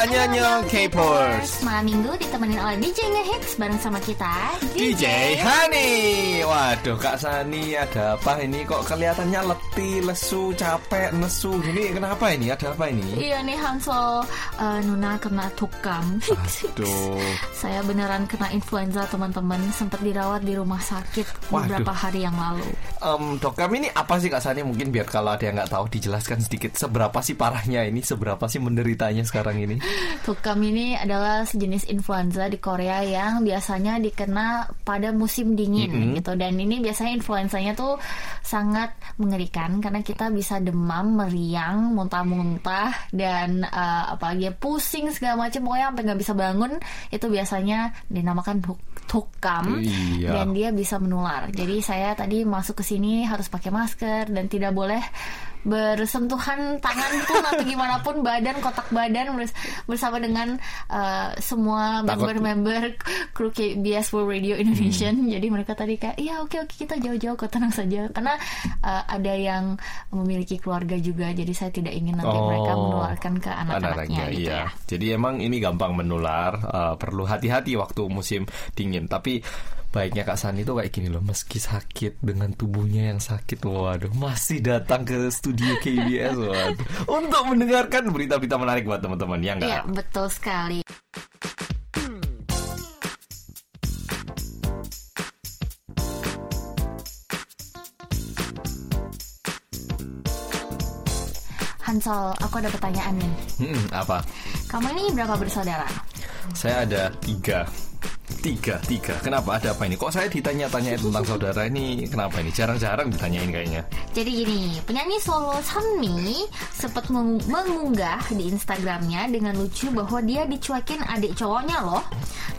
Annyeong K-popers. Malam minggu ditemenin oleh DJ Ngehits bareng sama kita DJ Hani. Waduh Kak Sani ada apa ini kok kelihatannya letih, lesu, capek, nesu gini kenapa ini? Ada apa ini? Iya nih Hansol uh, Nuna kena tukam Aduh. Saya beneran kena influenza teman-teman Sempat dirawat di rumah sakit Waduh. beberapa hari yang lalu Em, dok kami ini apa sih Kak Sani? Mungkin biar kalau ada yang nggak tahu dijelaskan sedikit seberapa sih parahnya ini, seberapa sih menderitanya sekarang ini? Tukam ini adalah sejenis influenza di Korea yang biasanya dikena pada musim dingin Mm-mm. gitu dan ini biasanya influenzanya tuh sangat mengerikan karena kita bisa demam, meriang, muntah-muntah dan eh, apalagi ya, pusing segala macam pokoknya sampai nggak bisa bangun itu biasanya dinamakan tuk- tukam Iya. dan dia bisa menular. Jadi saya tadi masuk ke sini harus pakai masker dan tidak boleh bersentuhan tangan pun atau gimana pun badan kotak badan bers- bersama dengan uh, semua member-member kru KBS World Radio Indonesia. Hmm. Jadi mereka tadi kayak iya oke oke kita jauh-jauh kok tenang saja karena uh, ada yang memiliki keluarga juga. Jadi saya tidak ingin nanti mereka Oh. menularkan ke anak-anaknya gitu iya. ya. Jadi emang ini gampang menular, eh, perlu hati-hati waktu musim dingin. Tapi baiknya Kak Sani itu kayak gini loh, meski sakit dengan tubuhnya yang sakit, waduh, masih datang ke studio KBS, waduh, untuk mendengarkan berita-berita menarik buat teman-teman, ya Iya enggak? betul sekali. Hansol, aku ada pertanyaan nih. Hmm, apa? Kamu ini berapa bersaudara? Saya ada tiga. Tiga, tiga. Kenapa? Ada apa ini? Kok saya ditanya-tanya tentang saudara ini? Kenapa ini? Jarang-jarang ditanyain kayaknya. Jadi gini, penyanyi solo Sunmi sempat meng- mengunggah di Instagramnya dengan lucu bahwa dia dicuekin adik cowoknya loh.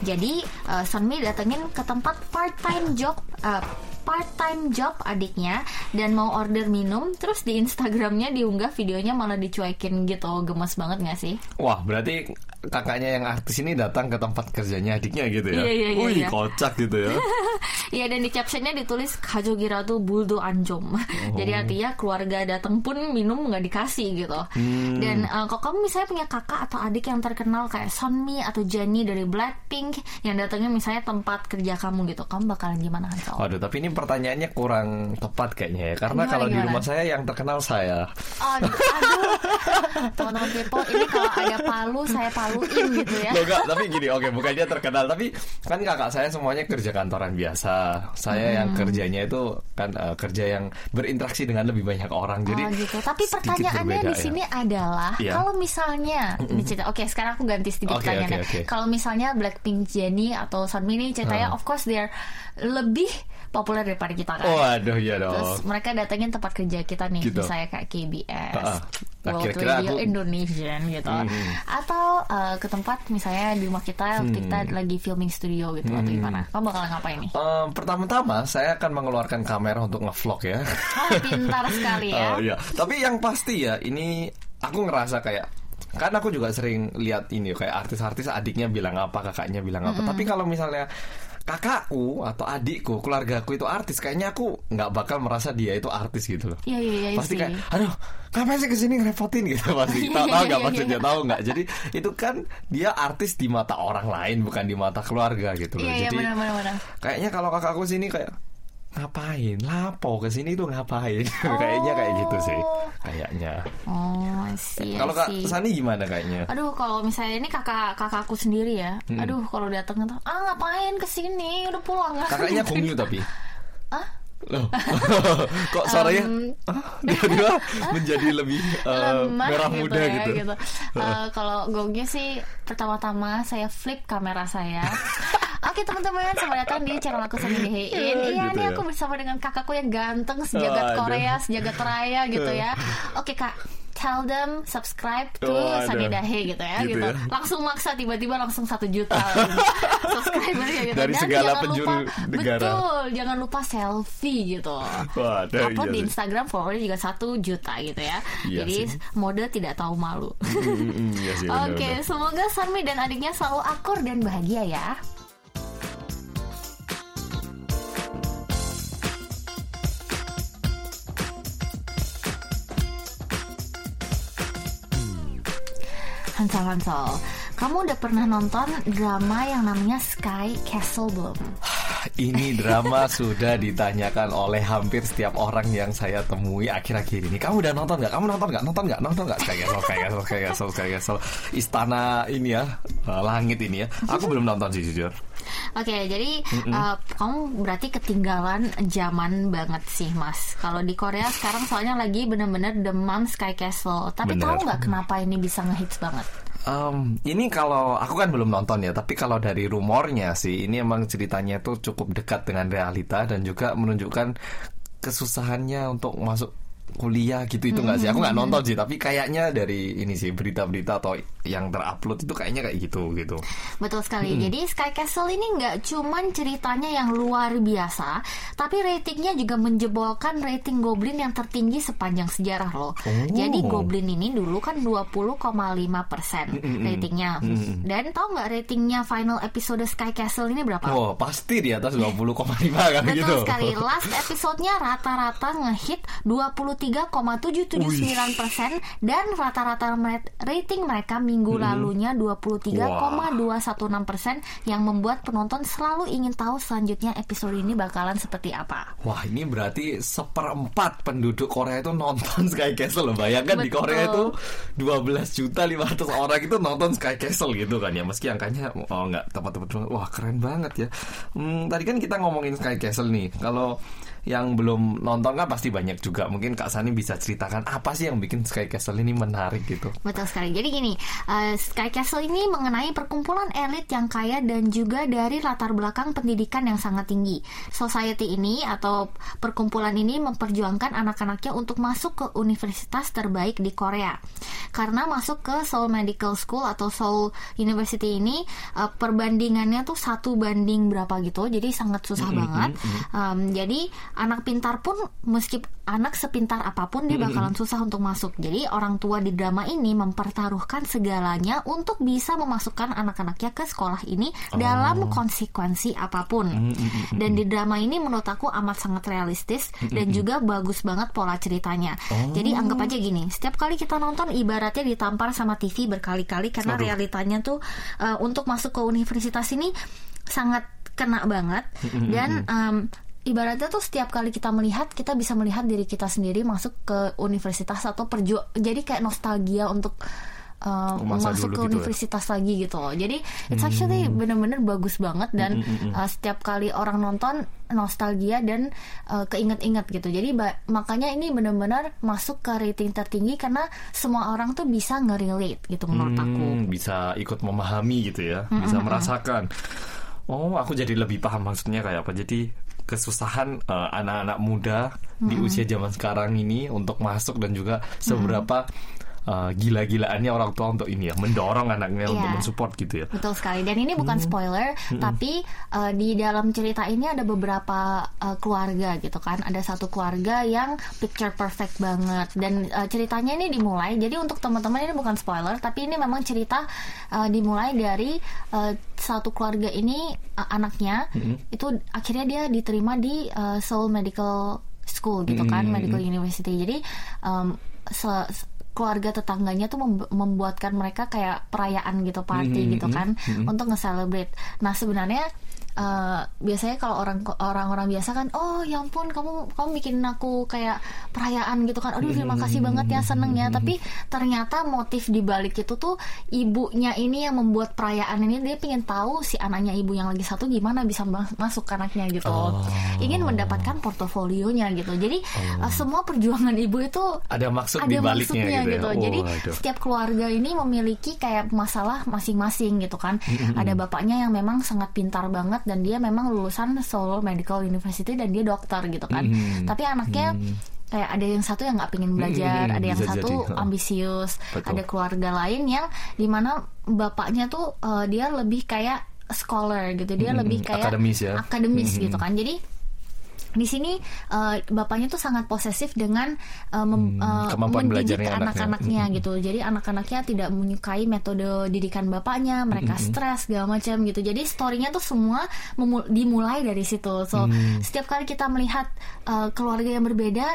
Jadi uh, Sunmi datengin ke tempat part-time job uh, part-time job adiknya dan mau order minum terus di Instagramnya diunggah videonya malah dicuekin gitu gemes banget gak sih? Wah, berarti kakaknya yang artis ini datang ke tempat kerjanya adiknya gitu ya? Iya, iya, iya, Wih, iya. kocak gitu ya. Iya dan di captionnya ditulis kajogiratu buldo anjom. Jadi artinya keluarga datang pun minum nggak dikasih gitu. Dan uh, kalau kamu misalnya punya kakak atau adik yang terkenal kayak Sonmi atau Jennie dari Blackpink yang datangnya misalnya tempat kerja kamu gitu, kamu bakalan gimana Hansol? Waduh, tapi ini pertanyaannya kurang tepat kayaknya ya. Karena Gimana, kalau di gimana? rumah saya yang terkenal saya. Aduh, aduh. teman-teman kepo ini kalau ada palu saya gitu ya. Loh enggak, tapi gini, oke bukan dia terkenal Tapi kan kakak saya semuanya kerja kantoran biasa Saya Hmm. yang kerjanya itu kan eh, kerja yang berinteraksi dengan lebih banyak orang Jadi oh gitu. Tapi pertanyaannya berbeda di ya. sini adalah Iya. kalau misalnya ini cerita. Oke, sekarang aku ganti sedikit Oke, pertanyaannya. oke, oke. Kalau misalnya Blackpink, Jennie atau Sunmi ini ceritanya Hmm. of course they're lebih populer daripada kita kan. Waduh, iya Terus dong mereka datengin tempat kerja kita nih, Gitu. misalnya kayak KBS, Ah, ah. Nah, World kira-kira Radio aku- Indonesian gitu, Mhm. atau uh, ke tempat misalnya di rumah kita Hmm. kita lagi filming studio gitu atau gimana? Kamu bakal ngapain nih? Eh, Pertama-tama saya akan mengeluarkan kamera untuk ngevlog ya Oh, pintar sekali ya. Oh iya, tapi yang pasti ya ini aku ngerasa kayak kan aku juga sering lihat ini kayak artis-artis adiknya bilang apa, kakaknya bilang apa. Tapi kalau misalnya kakakku atau adikku, keluargaku itu artis, kayaknya aku nggak bakal merasa dia itu artis gitu loh. Iya iya iya pasti sih. kayak, aduh, ngapain sih ke sini ngerepotin gitu pasti. Iya, Tahu iya, tahu nggak iya, maksudnya? iya. Tahu nggak? Jadi itu kan dia artis di mata orang lain, bukan di mata keluarga gitu loh. Iya iya benar benar. kayaknya kalau kakakku sini kayak ngapain lapo ke sini tuh ngapain kayaknya kayak gitu sih kayaknya Oh, see, I kalau kak. Sani gimana kayaknya Aduh, kalau misalnya ini kakak kakakku sendiri ya. Hmm. Aduh, kalau datang ah ngapain ke sini? Udah pulang ya. kakaknya Kungyu tapi Ah? loh kok suaranya Um, dia menjadi lebih Lemah merah muda ya, gitu, Eh, kalau Gongnya sih pertama-tama saya flip kamera saya. Oke teman-teman, selamat datang di channel aku Sani Dehein. Ya, Iya gitu nih ya. aku bersama dengan kakakku yang ganteng sejagat Aduh. Korea, sejagat raya gitu ya. Oke kak, tell them subscribe to Waduh. Sani Dahe gitu ya, Gitu gitu. ya. Langsung maksa tiba-tiba langsung satu juta subscriber ya gitu. Dari Dan segala jangan penjuru lupa, negara. Betul, jangan lupa selfie gitu. Upload iya di. Instagram followernya juga satu juta gitu ya. Iya Jadi sih. mode tidak tahu malu. Mm, mm, iya Oke, benar-benar. semoga Sanmi dan adiknya selalu akur dan bahagia ya. Hansol Hansol, kamu udah pernah nonton drama yang namanya Sky Castle belum? Ini drama sudah ditanyakan oleh hampir setiap orang yang saya temui akhir-akhir ini. Kamu udah nonton nggak? Kamu nonton nggak? Nonton nggak? Nonton nggak? Sky Castle, Sky Castle, Sky Castle, Sky Castle. Istana ini ya, uh, langit ini ya. Aku belum nonton sih jujur. Oke, jadi uh, kamu berarti ketinggalan zaman banget sih, Mas. Kalau di Korea sekarang soalnya lagi bener-bener demam Sky Castle. Tapi Bener. tahu nggak kenapa ini bisa ngehits banget? Um, ini kalau aku kan belum nonton ya, tapi kalau dari rumornya sih, ini emang ceritanya tuh cukup dekat dengan realita dan juga menunjukkan kesusahannya untuk masuk kuliah gitu itu nggak sih? Aku nggak nonton sih, tapi kayaknya dari ini sih berita-berita atau yang terupload itu kayaknya kayak gitu gitu. Betul sekali. Jadi Sky Castle ini nggak cuman ceritanya yang luar biasa, tapi ratingnya juga menjebolkan rating Goblin yang tertinggi sepanjang sejarah loh. Jadi Goblin ini dulu kan 20,5 persen ratingnya. Dan tahu nggak ratingnya final episode Sky Castle ini berapa? Oh pasti di atas 20,5 kan Betul gitu. sekali. Last episodenya rata-rata ngehit 23,779 persen dan rata-rata rating mereka minggu lalunya 23,216 persen yang membuat penonton selalu ingin tahu selanjutnya episode ini bakalan seperti apa. Wah ini berarti seperempat penduduk Korea itu nonton Sky Castle loh. Bayangkan di Betul. Korea itu 12 juta 500 orang itu nonton Sky Castle gitu kan ya. Meski angkanya oh nggak tepat-tepat banget. Wah keren banget ya. Hmm, tadi kan kita ngomongin Sky Castle nih. Kalau yang belum nonton kan pasti banyak juga. Mungkin Kak Sani bisa ceritakan apa sih yang bikin Sky Castle ini menarik gitu. Betul sekali. Jadi gini, eh, Sky Castle ini mengenai perkumpulan elit yang kaya dan juga dari latar belakang pendidikan yang sangat tinggi. Society ini atau perkumpulan ini memperjuangkan anak-anaknya untuk masuk ke universitas terbaik di Korea. Karena masuk ke Seoul Medical School atau Seoul University ini eh, perbandingannya tuh satu banding berapa gitu. Jadi sangat susah banget. Um, jadi anak pintar pun meski anak sepintar apa pun dia bakalan susah untuk masuk. Jadi orang tua di drama ini mempertaruhkan segalanya untuk bisa memasukkan anak-anaknya ke sekolah ini dalam konsekuensi apa pun. Dan di drama ini menurut aku amat sangat realistis dan juga bagus banget pola ceritanya. Jadi anggap aja gini, setiap kali kita nonton ibaratnya ditampar sama TV berkali-kali karena realitanya tuh uh, untuk masuk ke universitas ini sangat kena banget. Dan um, ibaratnya tuh setiap kali kita melihat kita bisa melihat diri kita sendiri masuk ke universitas atau perju jadi kayak nostalgia untuk uh, Masa masuk ke gitu ya. universitas lagi gitu loh. Jadi it's actually bener-bener bagus banget dan uh, setiap kali orang nonton nostalgia dan uh, keinget-inget gitu. Jadi makanya ini bener-bener masuk ke rating tertinggi karena semua orang tuh bisa nge-relate gitu menurut aku. Hmm, bisa ikut memahami gitu ya, bisa merasakan. Oh, aku jadi lebih paham maksudnya kayak apa. Jadi kesusahan eh, anak-anak muda di usia zaman sekarang ini untuk masuk dan juga seberapa eh, gila-gilaannya orang tua untuk ini ya mendorong anaknya untuk Iya. mensupport gitu ya. Betul sekali. Dan ini bukan spoiler, tapi uh, di dalam cerita ini ada beberapa uh, keluarga gitu kan. Ada satu keluarga yang picture perfect banget dan uh, ceritanya ini dimulai. Jadi untuk teman-teman ini bukan spoiler, tapi ini memang cerita uh, dimulai dari uh, satu keluarga ini uh, anaknya itu akhirnya dia diterima di uh, Seoul Medical School gitu kan, Medical University. Jadi um, se- keluarga tetangganya tuh mem- membuatkan mereka kayak perayaan gitu party gitu kan untuk nge-celebrate. Nah, sebenarnya eh, biasanya kalau orang orang-orang biasa kan oh ya ampun kamu kamu bikin aku kayak perayaan gitu kan aduh terima kasih banget ya seneng ya tapi ternyata motif di balik itu tuh ibunya ini yang membuat perayaan ini dia pengen tahu si anaknya ibu yang lagi satu gimana bisa ma- masuk ke anaknya gitu ingin mendapatkan portofolionya gitu jadi eh, semua perjuangan ibu itu Ada maksud ada di baliknya maksudnya gitu ya. gitu. Oh, Jadi aduh. setiap keluarga ini memiliki kayak masalah masing-masing gitu kan. Ada bapaknya yang memang sangat pintar banget dan dia memang lulusan Seoul Medical University dan dia dokter gitu kan. Mm-hmm. Tapi anaknya kayak ada yang satu yang nggak pengen belajar, Mm-mm, ada yang satu jadi. ambisius, Betul. ada keluarga lain yang di mana bapaknya tuh eh, dia lebih kayak scholar gitu, dia Mm-mm, lebih kayak akademis ya. akademis Mm-mm. gitu kan. Jadi di sini eh, bapaknya tuh sangat posesif dengan eh, mem- Hmm, eh, kemampuan mendidik belajarnya anaknya. anak-anaknya gitu. Jadi anak-anaknya tidak menyukai metode didikan bapaknya, mereka stres segala macam gitu. Jadi storynya tuh semua dimulai dari situ. So Hmm. setiap kali kita melihat eh, keluarga yang berbeda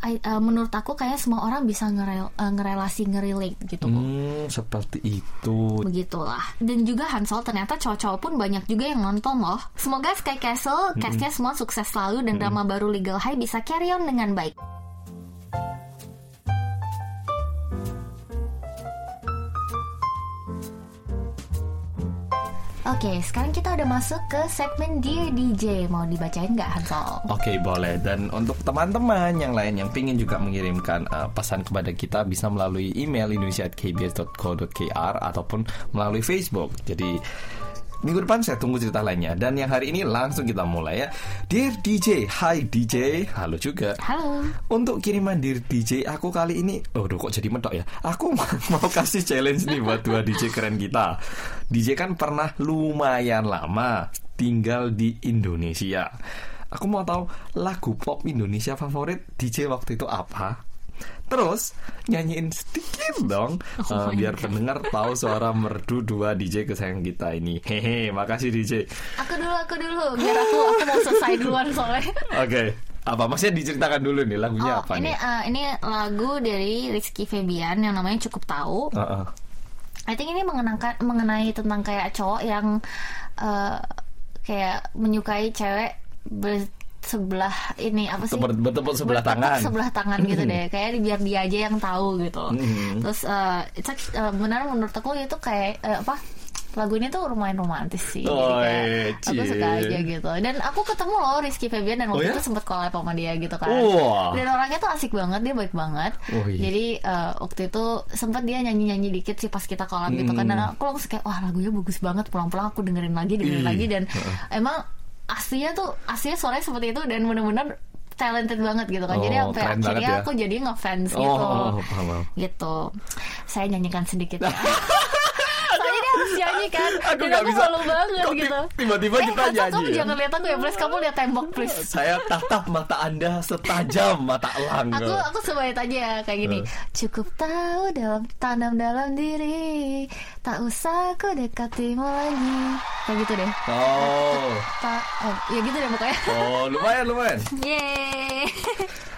I- uh, menurut aku kayak semua orang bisa ngerel, uh, ngerelasi ngerelate gitu Hmm, seperti itu. begitulah. Dan juga Hansol ternyata cowok-cowok pun banyak juga yang nonton loh. Semoga Sky Castle castnya semua sukses selalu dan drama baru Legal High bisa carry on dengan baik Oke, sekarang kita udah masuk ke segmen Dear DJ. Mau dibacain nggak Hansol? Oke boleh dan untuk teman-teman yang lain yang ingin juga mengirimkan uh, pesan kepada kita bisa melalui email indonesia@kbs.co.kr ataupun melalui Facebook. Jadi minggu depan saya tunggu cerita lainnya dan yang hari ini langsung kita mulai ya. Dear DJ, Hi DJ, halo juga. Halo. Untuk kiriman Dear DJ aku kali ini Oh kok jadi medok ya Aku mau kasih challenge nih buat dua DJ keren kita DJ kan pernah lumayan lama tinggal di Indonesia Aku mau tahu lagu pop Indonesia favorit DJ waktu itu apa Terus nyanyiin sedikit dong Oh my Biar God. pendengar tahu suara merdu dua DJ kesayangan kita ini Hehe makasih DJ Aku dulu, aku dulu. Biar aku aku mau selesai duluan soalnya. Oke apa maksudnya diceritakan dulu nih lagunya Oh, apa ini nih? uh, ini lagu dari Rizky Febian yang namanya cukup tahu. Heeh. I think ini mengenangkan mengenai tentang kayak cowok yang uh, kayak menyukai cewek bersebelah ini apa sih? Ber- bertepuk sebelah tangan. sebelah tangan gitu deh. Kayak biar dia aja yang tahu gitu. Mhm. Terus uh, it's act- uh, benar menurut aku itu kayak uh, apa? Lagu ini tuh lumayan romantis sih. Jadi Oh, kayak aku cie. suka aja gitu. Dan aku ketemu loh Rizky Febian dan waktu Oh, ya? itu sempat collab sama dia gitu kan. Wah. Dan orangnya tuh asik banget, dia baik banget. Oh, iya. Jadi uh, waktu itu sempat dia nyanyi-nyanyi dikit sih pas kita collab gitu kan. Dan Hmm. aku langsung kayak wah lagunya bagus banget. Pulang-pulang aku dengerin lagi, dengerin Ih, lagi dan heeh. emang aslinya tuh aslinya suaranya seperti itu dan bener-bener talented banget gitu kan. jadi Oh, sampai keren banget akhirnya ya. aku jadi ngefans Oh, gitu. oh, paham, paham. Gitu. Saya nyanyikan sedikit ya. Soalnya dia harus nyanyi kan Aku Dan nggak aku bisa. malu banget Kok gitu tiba-tiba eh, kita nyanyi kamu ya? jangan lihat aku ya please Kamu lihat tembok please Saya tatap mata Anda setajam mata elang. Aku aku sebaik aja kayak gini. Eh. Cukup tahu dalam tanam dalam diri, tak usah aku dekatimu lagi. Kayak gitu deh. Oh. Tak, oh, ya gitu deh pokoknya. Oh, lumayan lumayan. Yeay.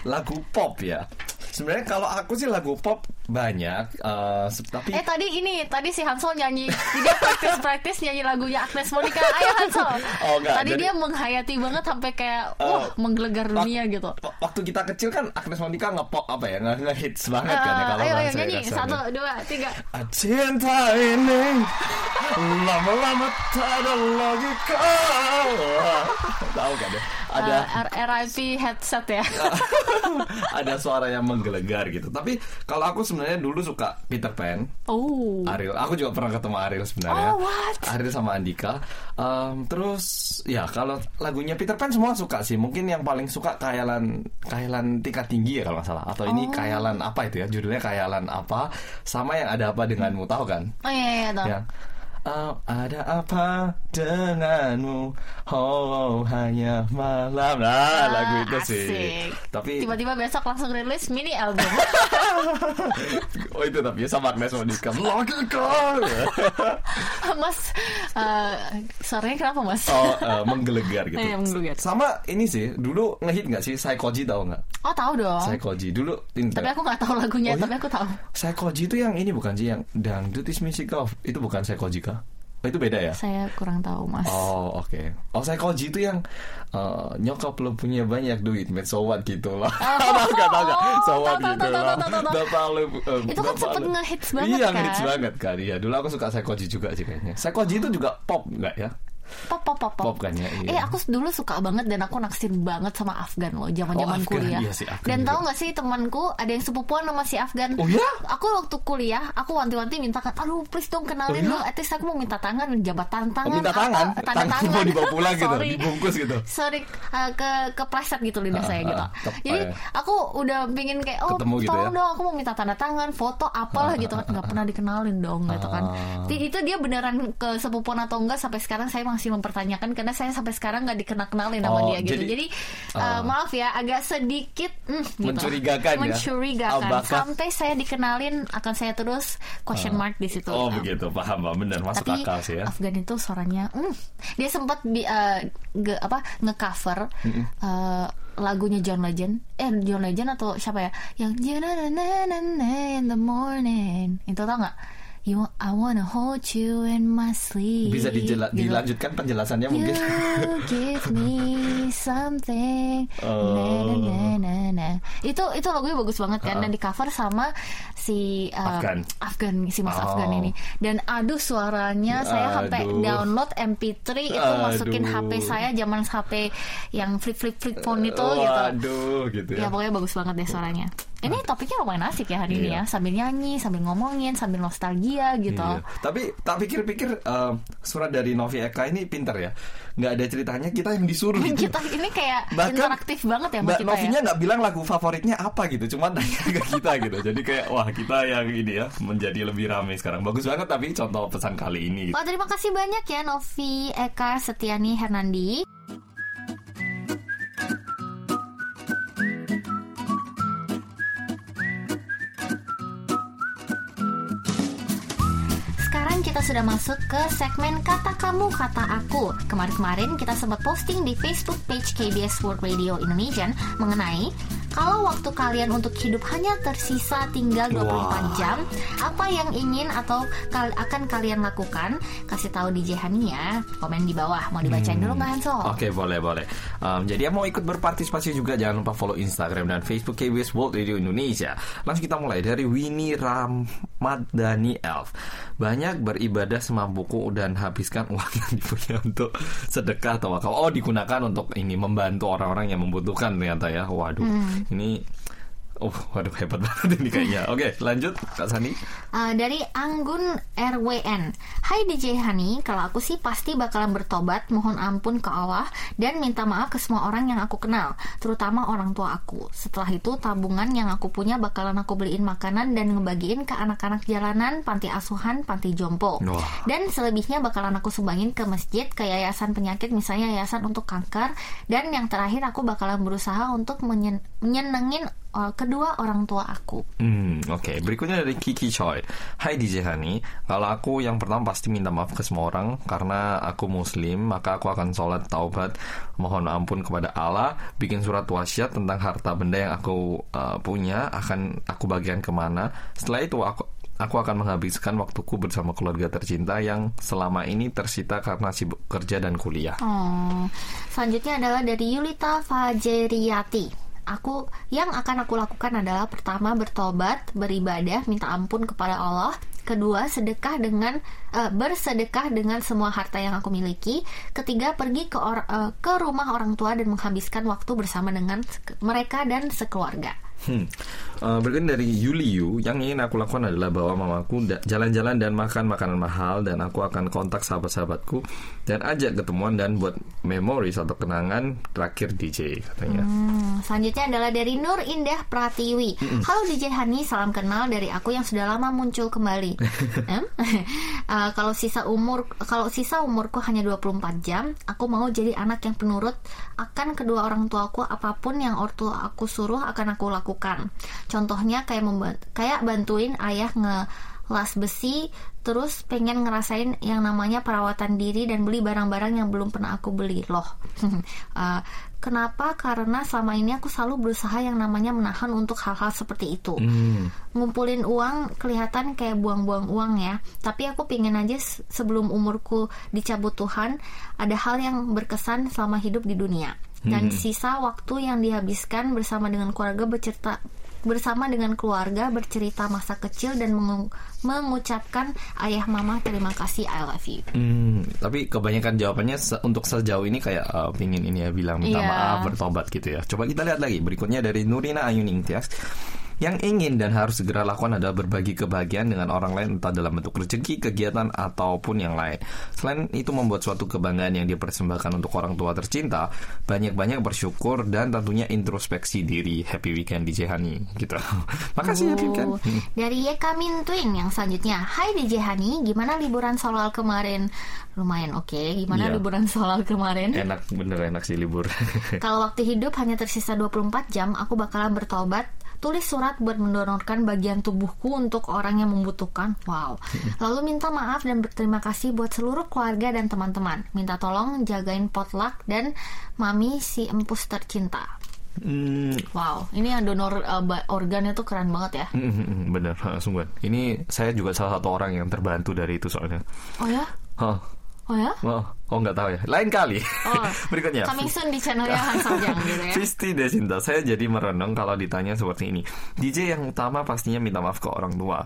Lagu pop ya. Sebenarnya kalau aku sih lagu pop banyak, se- tapi Eh tadi ini tadi si Hansol nyanyi dia praktis praktis nyanyi lagunya Agnes Monica. Ayo Hansol. Oh, enggak, tadi jadi- dia menghayati banget sampai kayak Eh, wah menggelegar wak- dunia gitu. wa- Waktu kita kecil kan Agnes Monica ngepop apa ya, nge ngehits banget kan ya Eh, kalau ayo ayo nyanyi kasarnya. satu dua tiga. Cinta ini lama-lama tak ada logika. Tahu kan ya? Ada Eh, R- RIP headset ya. ada suara yang menggelegar gitu. Tapi kalau aku sebenarnya dulu suka Peter Pan, oh. Ariel. Aku juga pernah ketemu Ariel sebenarnya. Oh, what? Ariel sama Andika. Em, terus ya kalau lagunya Peter Pan semua suka sih. Mungkin yang paling suka kayalan kayalan tingkat tinggi ya kalau nggak salah. Atau ini Oh. kayalan apa itu ya? Judulnya kayalan apa? Sama yang ada apa denganmu tahu kan? Oh iya iya tahu. Yang "Oh, ada apa denganmu? Oh, hanya malam. Nah, lagu itu sih. Asik. Tapi Tiba-tiba besok langsung rilis mini album. oh itu tapi sama Agnes Monica. Logika. mas, eh, suaranya kenapa mas? Oh, eh, menggelegar gitu. Iya, menggelegar. Sama ini sih, dulu ngehit nggak sih Psychoji tahu nggak? Oh tahu dong. Psychoji dulu ini Tapi aku nggak tahu lagunya, Oh, iya? tapi aku tahu. Psychoji itu yang ini bukan sih yang dangdut is music of itu bukan Psychoji kah? Oh, itu beda ya? Saya kurang tahu mas. Oh oke. Oh Psychoji itu yang eh, nyokap lo punya banyak duit, met so what gitu lah. tahu nggak tahu nggak? So what gitu lah. tahu. Bapak lo. eh, Itu kan sempet ngehits banget Iya kan? ngehits banget kan. Iya dulu aku suka Psychoji juga sih kayaknya. Psychoji itu juga pop nggak ya? Pop pop pop Pop kan ya, iya. Eh aku dulu suka banget dan aku naksir banget sama Afgan loh, zaman zaman Oh, kuliah. iya sih, Afgan dan juga. tahu nggak sih temanku ada yang sepupuan sama si Afgan. Oh, ya? Aku waktu kuliah, aku wanti-wanti mintakan, aduh please dong kenalin Oh, ya? dong. At least aku mau minta tangan, jabat tangan. Oh, minta tangan, tanda tangan tangan. mau dibawa pulang gitu, dibungkus gitu. Sorry, uh, ke ke pleset gitu lidah Ah, saya ah, gitu. Jadi ah, ya. aku udah pingin kayak oh Ketemu gitu tolong ya? dong aku mau minta tanda tangan, foto apalah gitu kan nggak pernah dikenalin dong gitu kan. Ah. Di- Itu dia beneran ke sepupuan atau enggak sampai sekarang saya masih masih mempertanyakan karena saya sampai sekarang nggak dikenal kenalin sama Oh, dia gitu. jadi- Jadi, Ah. uh, maaf ya, agak sedikit mm, gitu. Mencurigakan ya? Mencurigakan. Apakah- Sampai saya dikenalin akan saya terus question mark di situ. Oh gitu. begitu, paham paham benar masuk Tapi akal sih ya. Afgan itu suaranya, mm, dia sempat di uh, ge, apa ngecover uh, lagunya John Legend, eh John Legend atau siapa ya? Yang in the morning, itu tau nggak? You, I wanna hold you in my sleep. Bisa dijela- Gitu. dilanjutkan penjelasannya mungkin. You give me something. Oh. Na, na, na, na, na. Itu itu lagunya bagus banget kan dan di cover sama si uh, Afgan. Afgan si Mas Oh. Afgan ini. Dan aduh suaranya saya sampai Aduh. download MP3 itu Aduh. masukin HP saya zaman HP yang flip flip flip phone itu gitu. Waduh, gitu ya. Ya pokoknya bagus banget deh suaranya. Ini topiknya lumayan asik ya hari ini Iya. ya, sambil nyanyi, sambil ngomongin, sambil nostalgia gitu. Iya. Tapi tak pikir-pikir eh, surat dari Novi Eka ini pinter ya. Nggak ada ceritanya kita yang disuruh. gitu. kita ini kayak Bahkan interaktif banget ya Mbak kita Novinya ya. nggak bilang lagu favoritnya apa gitu, cuma tanya ke kita gitu. Jadi kayak wah kita yang ini ya menjadi lebih ramai sekarang. Bagus banget tapi contoh pesan kali ini. Wah terima kasih banyak ya Novi Eka Setiani Hernandi. Sudah masuk ke segmen Kata Kamu Kata Aku. Kemarin-kemarin kita sempat posting di Facebook page KBS World Radio Indonesian Mengenai kalau waktu kalian untuk hidup hanya tersisa tinggal 24 Wah. jam Apa yang ingin atau kal- akan kalian lakukan Kasih tahu DJ Hani ya Komen di bawah Mau dibacain dulu nggak Hansol? Oke boleh boleh. Um, jadi yang mau ikut berpartisipasi juga jangan lupa follow Instagram dan Facebook KBS World Radio Indonesia. Langsung kita mulai dari Winnie Ramadhani Elf. Banyak beribadah semampuku dan habiskan uang yang dipunya untuk sedekah atau wakaf. Oh digunakan untuk ini membantu orang-orang yang membutuhkan ternyata ya. Waduh ini. Oh, waduh hebat banget ini kayaknya. Oke, lanjut Kak Sani. Uh, dari Anggun RWN Hai DJ Hani Kalau aku sih pasti bakalan bertobat Mohon ampun ke Allah Dan minta maaf ke semua orang yang aku kenal Terutama orang tua aku Setelah itu tabungan yang aku punya Bakalan aku beliin makanan Dan ngebagiin ke anak-anak jalanan Panti asuhan, panti jompo Wah. Dan selebihnya bakalan aku sumbangin ke masjid Ke yayasan penyakit Misalnya yayasan untuk kanker Dan yang terakhir aku bakalan berusaha Untuk menyen- menyenengin uh, kedua orang tua aku Hmm, oke. Berikutnya dari Kiki Choi. Hai DJ Hani, kalau aku yang pertama pasti minta maaf ke semua orang karena aku muslim, maka aku akan sholat taubat, mohon ampun kepada Allah, bikin surat wasiat tentang harta benda yang aku uh, punya akan aku bagikan ke mana. Setelah itu aku Aku akan menghabiskan waktuku bersama keluarga tercinta yang selama ini tersita karena sibuk kerja dan kuliah. Oh, selanjutnya adalah dari Yulita Fajeriati. Aku yang akan aku lakukan adalah pertama bertobat, beribadah, minta ampun kepada Allah. Kedua, sedekah dengan eh, bersedekah dengan semua harta yang aku miliki. Ketiga, pergi ke or- eh, ke rumah orang tua dan menghabiskan waktu bersama dengan mereka dan sekeluarga. Hmm. Uh, berikutnya dari Yuliu, yang ingin aku lakukan adalah bawa mamaku jalan-jalan dan makan makanan mahal dan aku akan kontak sahabat-sahabatku dan ajak ketemuan dan buat memories atau kenangan terakhir DJ katanya. Hmm, selanjutnya adalah dari Nur Indah Pratiwi. Halo DJ Hani, salam kenal dari aku yang sudah lama muncul kembali. Em? Eh, kalau sisa umur kalau sisa umurku hanya 24 jam, aku mau jadi anak yang penurut akan kedua orang tuaku apa pun yang ortua aku suruh akan aku lakukan. Contohnya kayak kayak bantuin ayah nge las besi terus pengen ngerasain yang namanya perawatan diri dan beli barang-barang yang belum pernah aku beli loh. Eh, kenapa? Karena selama ini aku selalu berusaha yang namanya menahan untuk hal-hal seperti itu. Hmm. ngumpulin uang kelihatan kayak buang-buang uang ya. Tapi aku pingin aja se- sebelum umurku dicabut Tuhan ada hal yang berkesan selama hidup di dunia. Dan sisa waktu yang dihabiskan bersama dengan keluarga bercerita bersama dengan keluarga bercerita masa kecil dan mengu- mengucapkan ayah mama terima kasih I love you Hmm, tapi kebanyakan jawabannya se- untuk sejauh ini kayak uh, pingin ini ya bilang minta Iya. maaf bertobat gitu ya. Coba kita lihat lagi berikutnya dari Nurina Ayuning Tias. Yang ingin dan harus segera lakukan adalah berbagi kebahagiaan dengan orang lain entah dalam bentuk rezeki, kegiatan ataupun yang lain. Selain itu membuat suatu kebanggaan yang dipersembahkan untuk orang tua tercinta, banyak-banyak bersyukur dan tentunya introspeksi diri. Happy weekend DJ Hani gitu. Makasih Happy weekend. Oh, Dari Yeka Mintuin yang selanjutnya Hai DJ Hani, gimana liburan solal kemarin? Lumayan oke, gimana Iya. liburan solal kemarin? Enak bener enak sih libur. Kalau waktu hidup hanya tersisa 24 jam, aku bakalan bertobat Tulis surat buat mendonorkan bagian tubuhku untuk orang yang membutuhkan. Wow. Lalu minta maaf dan berterima kasih buat seluruh keluarga dan teman-teman. Minta tolong jagain potluck dan mami si empus tercinta. Hmm, Wow, ini yang donor uh, ba- organnya tuh keren banget ya. Mm, bener, ha, sungguhan. Ini saya juga salah satu orang yang terbantu dari itu soalnya. Oh ya? Hah, Oh ya? oh, oh nggak tahu ya. Lain kali. Oh, Berikutnya. Coming soon di channelnya Hans Sajang gitu ya. Visti Desinta, saya jadi merenung kalau ditanya seperti ini. DJ yang utama pastinya minta maaf ke orang tua.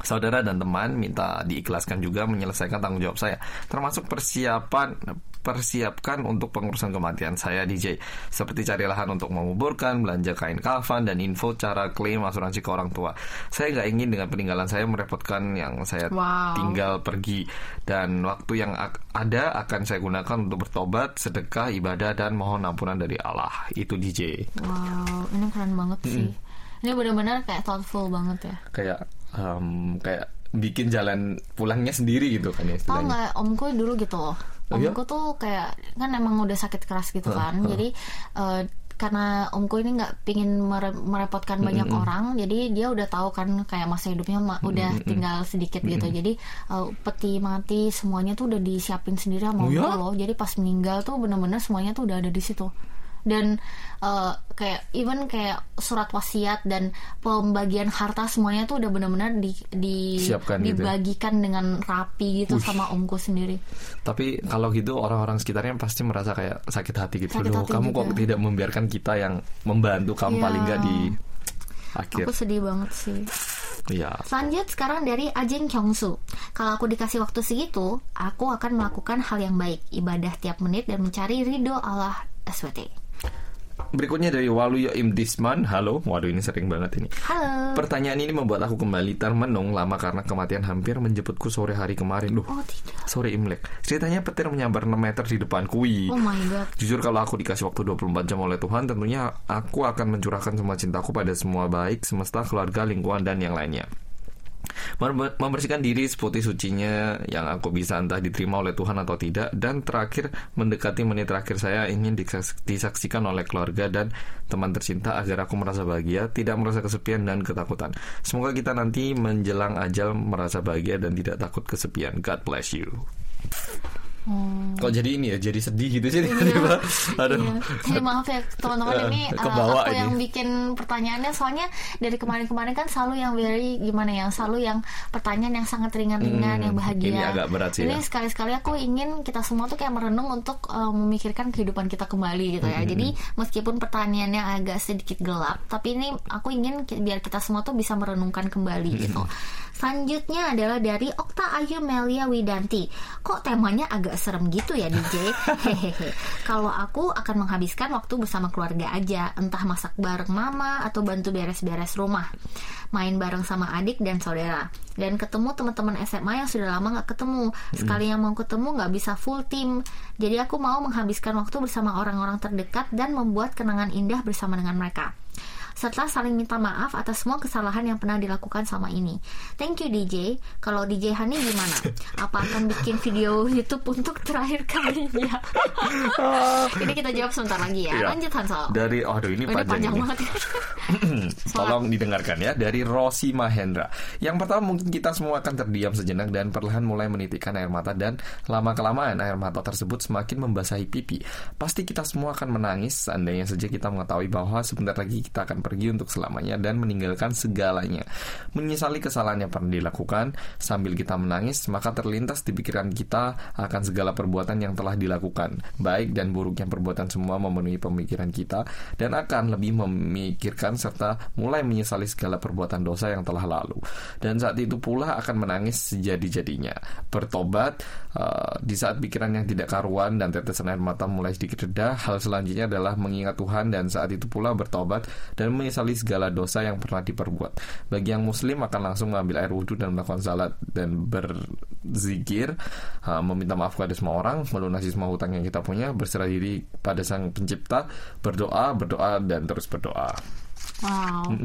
Saudara dan teman minta diikhlaskan juga menyelesaikan tanggung jawab saya, termasuk persiapan persiapkan untuk pengurusan kematian saya DJ seperti cari lahan untuk menguburkan, belanja kain kafan dan info cara klaim asuransi ke orang tua. Saya nggak ingin dengan peninggalan saya merepotkan yang saya Wow. tinggal pergi dan waktu yang ada akan saya gunakan untuk bertobat, sedekah, ibadah dan mohon ampunan dari Allah. Itu DJ. Wow, ini keren banget sih. Ini benar-benar kayak thoughtful banget ya. Kayak em, kayak bikin jalan pulangnya sendiri gitu kan ya Tau istilahnya. nggak omku dulu gitu loh. Oh, iya? Omku tuh kayak kan emang udah sakit keras gitu kan. Jadi eh, karena omku ini nggak pingin mere- merepotkan banyak orang, jadi dia udah tahu kan kayak masa hidupnya ma- udah tinggal sedikit gitu. Jadi eh, peti mati semuanya tuh udah disiapin sendiri sama Oh, omku ya? loh. Jadi pas meninggal tuh bener-bener semuanya tuh udah ada di situ. Dan eh, kayak even kayak surat wasiat dan pembagian harta semuanya tuh udah bener-bener di, di Siapkan gitu ya? dibagikan dengan rapi gitu sama omku sendiri. Tapi kalau gitu orang-orang sekitarnya pasti merasa kayak sakit hati gitu. Sakit Loh, hati kamu kok juga. tidak membiarkan kita yang membantu kamu Iya. paling nggak di akhir. Aku sedih banget sih. Iya. Selanjut sekarang dari Ajeng Kyongsu. Kalau aku dikasih waktu segitu, aku akan melakukan hal yang baik, ibadah tiap menit dan mencari ridho Allah SWT. Berikutnya dari Waluyo Imdisman. Halo. Waduh ini sering banget ini. Halo. Pertanyaan ini membuat aku kembali termenung lama karena kematian hampir menjemputku sore hari kemarin. Loh, Oh tidak. sore Imlek. Ceritanya petir menyambar 6 meter di depan kui. Oh my god. Jujur kalau aku dikasih waktu 24 jam oleh Tuhan Tentunya aku akan mencurahkan semua cintaku pada semua baik Semesta, keluarga, lingkungan, dan yang lainnya Membersihkan diri seputih sucinya Yang aku bisa entah diterima oleh Tuhan atau tidak. Dan terakhir mendekati menit terakhir saya Ingin disaks- disaksikan oleh keluarga dan teman tercinta Agar aku merasa bahagia Tidak merasa kesepian dan ketakutan. Semoga kita nanti menjelang ajal merasa bahagia Dan tidak takut kesepian. God bless you Hmm. Kok jadi ini ya, jadi sedih gitu sih tiba-tiba. Aduh. Iya. Jadi maaf ya teman-teman ini uh, Kebawa aku ini. yang bikin pertanyaannya soalnya dari kemarin-kemarin kan selalu yang very gimana ya, selalu yang pertanyaan yang sangat ringan-ringan, Hmm, yang bahagia. ini agak berat sih Ini ya. sekali-sekali aku ingin kita semua tuh kayak merenung untuk uh, memikirkan kehidupan kita kembali gitu Hmm, ya. Jadi meskipun pertanyaannya agak sedikit gelap, tapi ini aku ingin biar kita semua tuh bisa merenungkan kembali Hmm. gitu. Selanjutnya adalah dari Okta Ayu Melia Widanti. Kok temanya agak serem gitu ya DJ? Hehehe. Kalau aku akan menghabiskan waktu bersama keluarga aja, entah masak bareng mama atau bantu beres-beres rumah, main bareng sama adik dan saudara, dan ketemu teman-teman SMA yang sudah lama nggak ketemu. Sekali yang mau ketemu nggak bisa full team. Jadi aku mau menghabiskan waktu bersama orang-orang terdekat dan membuat kenangan indah bersama dengan mereka serta saling minta maaf atas semua kesalahan yang pernah dilakukan selama ini. Thank you DJ. Kalau DJ Hani gimana? Apa akan bikin video YouTube untuk terakhir kalinya? ini kita jawab sebentar lagi ya. Iya. Lanjut Hansel. Dari aduh ini Oh, ini panjang, panjang ini. banget. Tolong didengarkan ya dari Rosi Mahendra. Yang pertama mungkin kita semua akan terdiam sejenak dan perlahan mulai menitikkan air mata dan lama kelamaan air mata tersebut semakin membasahi pipi. Pasti kita semua akan menangis seandainya saja kita mengetahui bahwa sebentar lagi kita akan pergi untuk selamanya dan meninggalkan segalanya. Menyesali kesalahan yang pernah dilakukan sambil kita menangis maka terlintas di pikiran kita akan segala perbuatan yang telah dilakukan, baik dan buruknya perbuatan semua memenuhi pemikiran kita dan akan lebih memikirkan serta mulai menyesali segala perbuatan dosa yang telah lalu. Dan saat itu pula akan menangis sejadi-jadinya. Bertobat eh, di saat pikiran yang tidak karuan dan tetesan air mata mulai sedikit reda, hal selanjutnya adalah mengingat Tuhan dan saat itu pula bertobat dan menyesali segala dosa yang pernah diperbuat. Bagi yang muslim akan langsung mengambil air wudhu dan melakukan salat dan berzikir, meminta maaf kepada semua orang, melunasi semua hutang yang kita punya, berserah diri pada sang pencipta, berdoa, berdoa dan terus berdoa. Wow.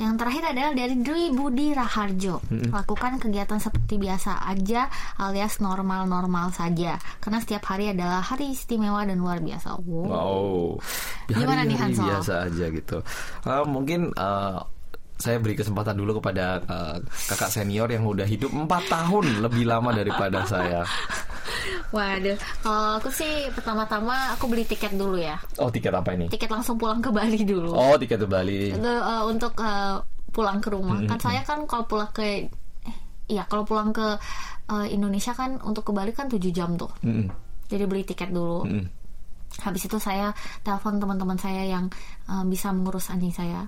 Yang terakhir adalah dari Dwi Budi Raharjo. Lakukan kegiatan seperti biasa aja alias normal-normal saja. Karena setiap hari adalah hari istimewa dan luar biasa. Wow. Wow. Gimana nih, Hari-hari Hansol? Biasa aja gitu. Uh, mungkin uh, saya beri kesempatan dulu kepada uh, kakak senior yang udah hidup 4 tahun lebih lama daripada saya. Waduh, kalau aku sih pertama-tama aku beli tiket dulu ya. Oh, tiket apa ini? Tiket langsung pulang ke Bali dulu. Oh, tiket ke Bali. Itu, eh, untuk eh, pulang ke rumah. Kan saya kan kalau pulang ke eh, iya, kalau pulang ke eh, Indonesia kan untuk ke Bali kan 7 jam tuh. Mm-mm. Jadi beli tiket dulu. Mm-mm. Habis itu saya telepon teman-teman saya yang uh, bisa mengurus anjing saya.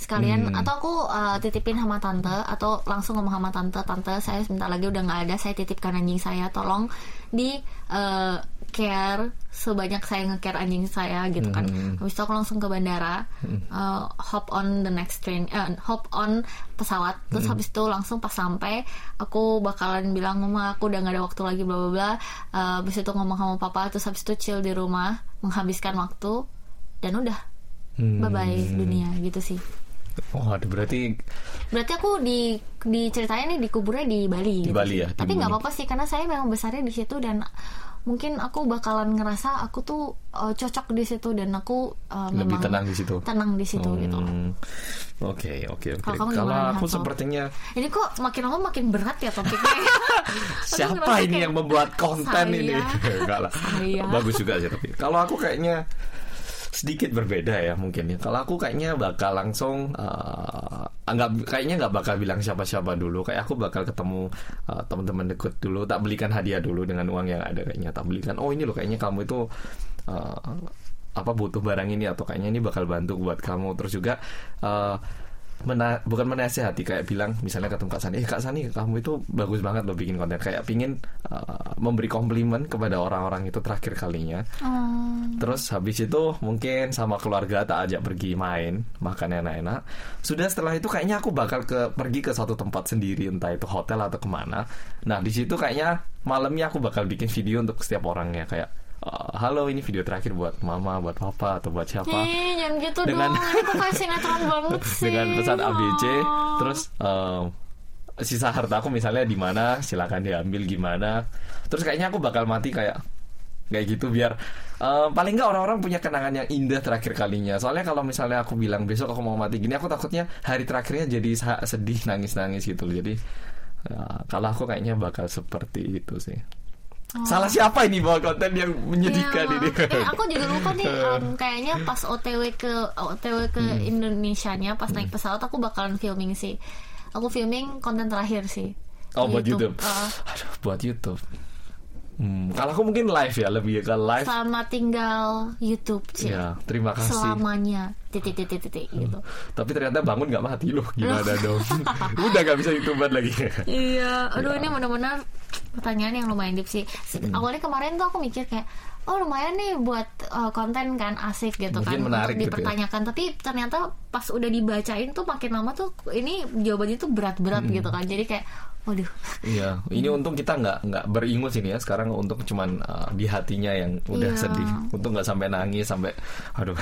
Sekalian atau aku uh, titipin sama tante atau langsung ngomong sama tante, tante saya sebentar lagi udah nggak ada, saya titipkan anjing saya, tolong di uh, care sebanyak saya nge-care anjing saya gitu kan. Habis itu aku langsung ke bandara, uh, hop on the next train, eh, hop on pesawat. Terus habis itu langsung pas sampai aku bakalan bilang mama aku udah nggak ada waktu lagi bla bla bla. Uh, habis itu ngomong sama papa, terus habis itu chill di rumah, menghabiskan waktu dan udah Hmm. bye bye dunia gitu sih. Oh, aduh, berarti Berarti aku di diceritain nih dikuburnya di Bali. Di gitu Bali ya, di Tapi nggak apa-apa sih karena saya memang besarnya di situ dan mungkin aku bakalan ngerasa aku tuh uh, cocok di situ dan aku uh, lebih memang tenang di situ. tenang di situ gitu. Hmm. Oke, oke, oke. Kalau aku sepertinya Ini kok makin lama makin berat ya topiknya. siapa ini kayak, yang membuat konten saya. ini? Enggak lah. Saya. Bagus juga sih tapi. Kalau aku kayaknya sedikit berbeda ya mungkin ya. Kalau aku kayaknya bakal langsung uh, anggap kayaknya nggak bakal bilang siapa-siapa dulu. Kayak aku bakal ketemu uh, teman-teman deket dulu, tak belikan hadiah dulu dengan uang yang ada kayaknya. Tak belikan. Oh ini loh kayaknya kamu itu uh, apa butuh barang ini atau kayaknya ini bakal bantu buat kamu. Terus juga uh, mena- bukan menasehati kayak bilang misalnya ketemu Kak Sani, eh Kak Sani kamu itu bagus banget lo bikin konten kayak pingin uh, memberi komplimen kepada orang-orang itu terakhir kalinya. Hmm, Terus habis itu mungkin sama keluarga tak ajak pergi main, makan enak-enak. Sudah setelah itu kayaknya aku bakal ke pergi ke suatu tempat sendiri, entah itu hotel atau ke mana. Nah di situ kayaknya malamnya aku bakal bikin video untuk setiap orangnya kayak "Eh, halo ini video terakhir buat mama, buat papa atau buat siapa Ih, jangan gitu Dengan- dong. Ini kayak sinetron banget sih. dengan pesan ABC Oh. terus em, sisa harta aku misalnya di mana silakan diambil gimana terus kayaknya aku bakal mati kayak kayak gitu biar em, paling nggak orang-orang punya kenangan yang indah terakhir kalinya soalnya kalau misalnya aku bilang besok aku mau mati gini aku takutnya hari terakhirnya jadi sedih nangis-nangis gitu loh. jadi ya, kalau aku kayaknya bakal seperti itu sih salah siapa ini bawa konten yang menyedihkan Oh. Iya. ini Eh, aku juga lupa nih em, kayaknya pas OTW ke OTW ke Hmm. Indonesia-nya pas naik pesawat aku bakalan filming sih. Aku filming konten terakhir sih. Oh buat YouTube. Uh, Aduh, buat YouTube. Hmm, kalau aku mungkin live ya, lebih ke live. selama tinggal YouTube sih. Ya, terima kasih. Selamanya titik titik titik gitu. Tapi ternyata bangun nggak mati loh, gimana dong? Udah nggak bisa youtuber lagi. Iya, aduh ini benar-benar pertanyaan yang lumayan deep sih. Hmm. Awalnya kemarin tuh aku mikir kayak, oh lumayan nih buat uh, konten kan asik gitu Mungkin kan menarik gitu ya. dipertanyakan. Tapi ternyata pas udah dibacain tuh makin lama tuh ini jawabannya tuh berat-berat Hmm. gitu kan. Jadi kayak, waduh, Iya, ini untung kita nggak nggak beringus ini ya. Sekarang untuk cuman uh, di hatinya yang udah Iya. sedih. Untung nggak sampai nangis sampai, aduh.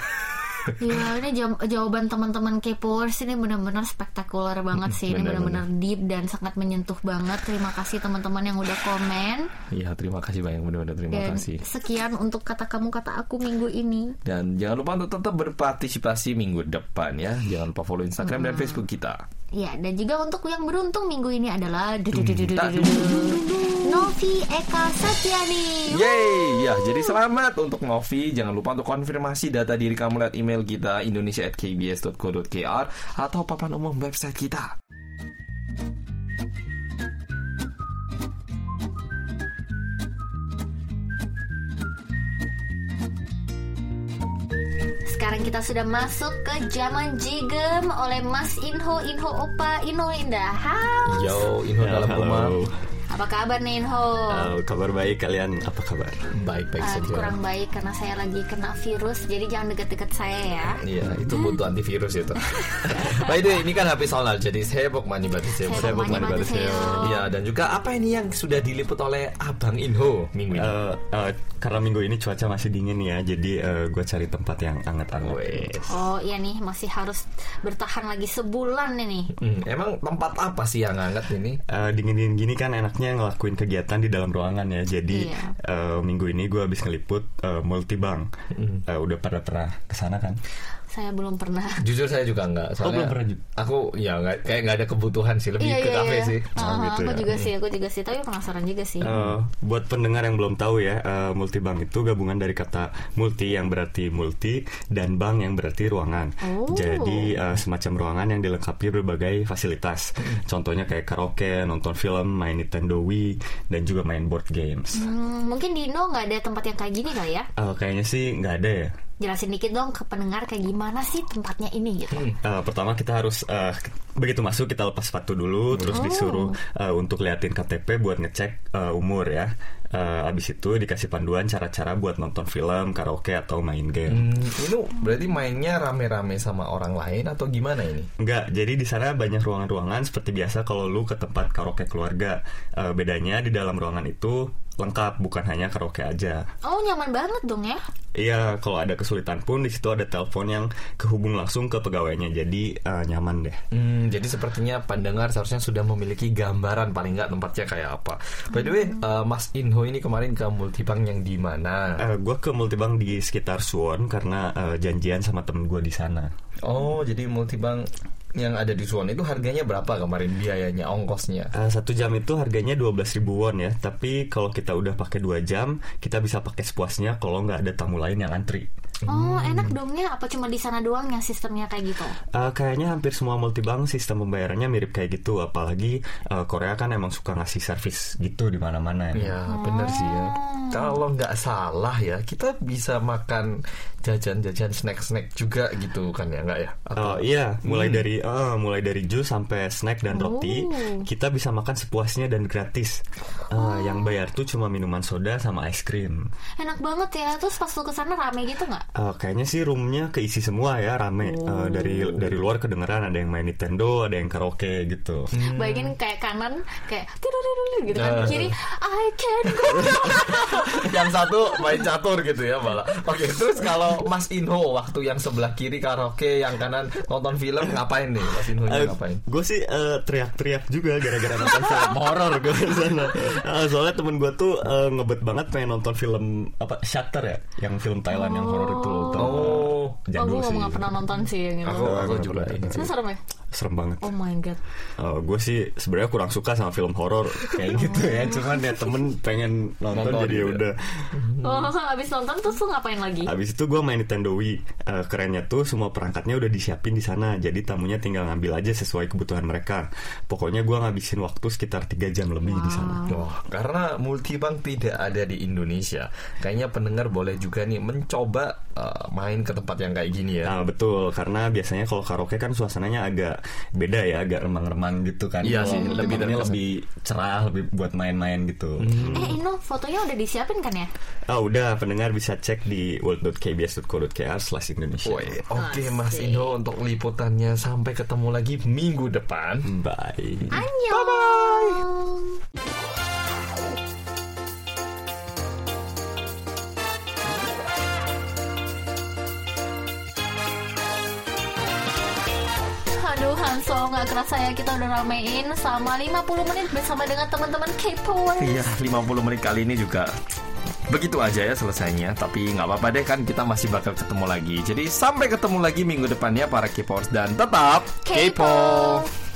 Iya, ini jaw- jawaban teman-teman K-popers ini benar-benar spektakuler banget sih. Ini Benar-benar. deep dan sangat menyentuh banget. Terima kasih teman-teman yang udah komen. Iya, terima kasih banyak benar-benar terima Dan kasih. sekian untuk kata kamu kata aku minggu ini. Dan jangan lupa untuk tetap berpartisipasi minggu depan ya. Jangan lupa follow Instagram dan Facebook kita. Ya, dan juga untuk yang beruntung minggu ini adalah Novi Eka Satyani. Yeay, ya jadi selamat untuk Novi. Jangan lupa untuk konfirmasi data diri kamu lewat email kita indonesia@kbs.co.kr atau papan umum website kita. Kita sudah masuk ke zaman jigem oleh Mas Inho Inho Opa Inho Indah. House. Yo, info dalam rumah. Apa kabar nih Inho? Uh, kabar baik kalian apa kabar? Baik-baik Uh, saja. kurang baik karena saya lagi kena virus, jadi jangan deket-deket saya ya. Iya, itu butuh antivirus itu. By the way, ini kan HP solar, jadi sibuk mani batu sibuk. Mani sibuk. Iya, dan juga apa ini yang sudah diliput oleh Abang Inho minggu ini? Uh, uh, karena minggu ini cuaca masih dingin ya, jadi uh, gue cari tempat yang hangat-hangat. Wes. Oh iya nih masih harus bertahan lagi sebulan ini. Hmm, emang tempat apa sih yang hangat ini? Uh, dingin-dingin gini kan enaknya ngelakuin kegiatan di dalam ruangan ya. Jadi Iya. uh, minggu ini gue habis ngeliput uh, multibank. Uh, udah pada pernah ke sana kan? Saya belum pernah. Jujur saya juga enggak. Soalnya belum pernah juga? Aku ya nggak kayak nggak ada kebutuhan sih, lebih ke kafe sih. Ah, gitu aku ya. juga sih, aku juga sih. Tapi penasaran juga sih. Uh, buat pendengar yang belum tahu ya, uh, multibank itu gabungan dari kata multi yang berarti multi dan bank yang berarti ruangan. Oh. Jadi uh, semacam ruangan yang dilengkapi berbagai fasilitas. Contohnya kayak karaoke, nonton film, main Nintendo Wii, dan juga main board games. Hmm, mungkin di Indo nggak ada tempat yang kayak gini kali ya? Uh, kayaknya sih nggak ada ya. Jelasin dikit dong ke pendengar kayak gimana sih tempatnya ini gitu. Uh, pertama kita harus uh, begitu masuk kita lepas sepatu dulu, terus Oh. disuruh uh, untuk liatin KTP buat ngecek uh, umur ya. Uh, abis itu dikasih panduan cara-cara buat nonton film, karaoke atau main game. Hmm, ini berarti mainnya rame-rame sama orang lain atau gimana ini? Enggak, jadi di sana banyak ruangan-ruangan seperti biasa kalau lu ke tempat karaoke keluarga. Uh, bedanya di dalam ruangan itu lengkap, bukan hanya karaoke aja. Oh nyaman banget dong ya. Iya, kalau ada kesulitan pun di situ ada telepon yang kehubung langsung ke pegawainya, jadi uh, nyaman deh. Hmm, jadi sepertinya pendengar seharusnya sudah memiliki gambaran paling nggak tempatnya kayak apa. By the way, uh, Mas Inho ini kemarin ke multibank yang di mana? Uh, gue ke multibank di sekitar Suwon karena uh, janjian sama temen gue di sana. Oh, jadi multibank yang ada di Suwon itu harganya berapa kemarin biayanya, ongkosnya? Uh, satu jam itu harganya 12.000 won ya, tapi kalau kita udah pakai dua jam, kita bisa pakai sepuasnya kalau nggak ada tamu lain yang antri. Oh Hmm. enak dong ya. Apa cuma di sana doang yang sistemnya kayak gitu? Uh, kayaknya hampir semua multibank sistem pembayarannya mirip kayak gitu, apalagi uh, Korea kan emang suka ngasih servis gitu di mana-mana ya. Ya, bener sih ya. Kalau nggak salah ya, kita bisa makan jajan-jajan snack-snack juga gitu kan ya, nggak ya? Oh iya, mulai dari uh, mulai dari jus sampai snack dan roti, Oh. kita bisa makan sepuasnya dan gratis. Uh, Yang bayar tuh cuma minuman soda sama es krim. Enak banget ya. Terus pas lu ke sana rame gitu nggak? Uh, kayaknya sih roomnya keisi semua ya, rame. Uh, dari dari luar kedengeran ada yang main Nintendo, ada yang karaoke gitu. Bayangin kayak kanan kayak tidur gitu kan Ah. kiri I can go yang satu main catur gitu ya malah. Oke, terus kalau Mas Inho waktu yang sebelah kiri karaoke, yang kanan nonton film ngapain nih? Mas Inho nya ngapain? gue sih eh, teriak-teriak juga gara-gara nonton film horor gue di sana. Eh, soalnya temen gue tuh eh, ngebet banget pengen nonton film apa Shutter ya, yang film Thailand yang horor itu loh. tau nggak? Oh, Oh jadul gue sih. nggak pernah nonton sih yang itu aku aku juga. Itu serem ya? Serem banget. Oh my god gue sih sebenarnya kurang suka sama film horor kayak gitu ya. Cuman ya temen pengen nonton, Nonton jadi ya juga. udah. Oh abis nonton terus lu ngapain lagi? Habis itu gue main Nintendo Wii. Eh, kerennya tuh semua perangkatnya udah disiapin di sana. Jadi tamunya tinggal ngambil aja sesuai kebutuhan mereka. Pokoknya gue ngabisin waktu sekitar 3 jam lebih di sana. Oh, karena multibank tidak ada di Indonesia. Kayaknya pendengar boleh juga nih mencoba uh, main ke tempat yang kayak gini ya. Nah, betul, karena biasanya kalau karaoke kan suasananya agak beda ya, agak remang-remang gitu kan. Iya sih, lebih terkesan. lebih cerah, lebih buat main-main gitu. Eh Ino fotonya udah disiapin kan ya? Ah, udah, pendengar bisa cek di world.kbs.co.kr slash Indonesia. Woi, Oke Asik. Mas Inho untuk liputannya sampai ketemu lagi minggu depan. Bye. Annyeong Bye nggak kerasa ya kita udah ramein selama 50 menit bersama dengan teman-teman K-Powers Iya, 50 menit kali ini juga begitu aja ya selesainya. Tapi nggak apa-apa deh kan kita masih bakal ketemu lagi. Jadi sampai ketemu lagi minggu depannya para K-popers dan tetap K-pop.